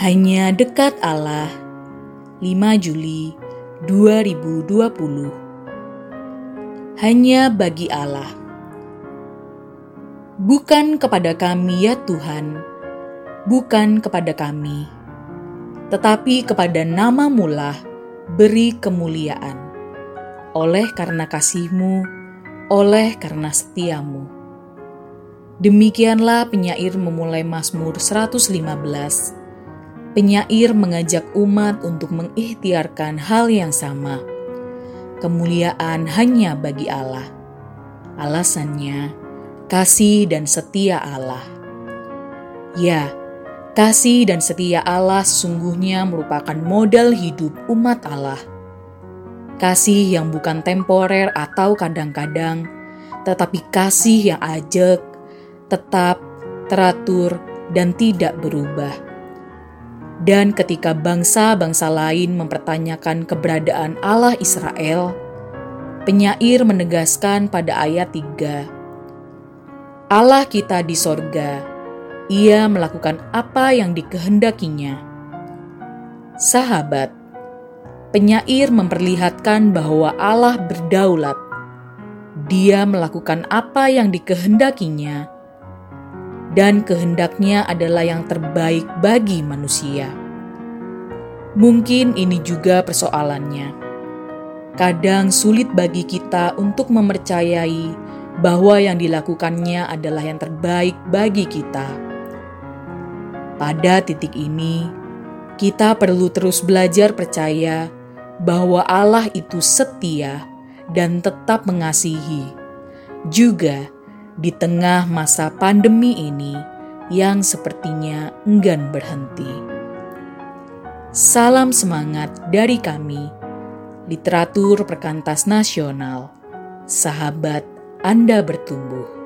Hanya dekat Allah. 5 Juli 2020 Hanya bagi Allah. Bukan kepada kami ya Tuhan. Bukan kepada kami. Tetapi kepada nama mulah beri kemuliaan. Oleh karena kasihmu Oleh karena setiamu. Demikianlah penyair memulai Mazmur 115 penyair mengajak umat untuk mengikhtiarkan hal yang sama. Kemuliaan hanya bagi Allah. Alasannya, kasih dan setia Allah. Ya, kasih dan setia Allah sesungguhnya merupakan modal hidup umat Allah. Kasih yang bukan temporer atau kadang-kadang, tetapi kasih yang ajak, tetap, teratur, dan tidak berubah dan ketika bangsa-bangsa lain mempertanyakan keberadaan Allah Israel, penyair menegaskan pada ayat 3, Allah kita di sorga, ia melakukan apa yang dikehendakinya. Sahabat, penyair memperlihatkan bahwa Allah berdaulat. Dia melakukan apa yang dikehendakinya dan kehendaknya adalah yang terbaik bagi manusia. Mungkin ini juga persoalannya. Kadang sulit bagi kita untuk mempercayai bahwa yang dilakukannya adalah yang terbaik bagi kita. Pada titik ini, kita perlu terus belajar percaya bahwa Allah itu setia dan tetap mengasihi, juga di tengah masa pandemi ini yang sepertinya enggan berhenti. Salam semangat dari kami, literatur perkantas nasional, sahabat Anda bertumbuh.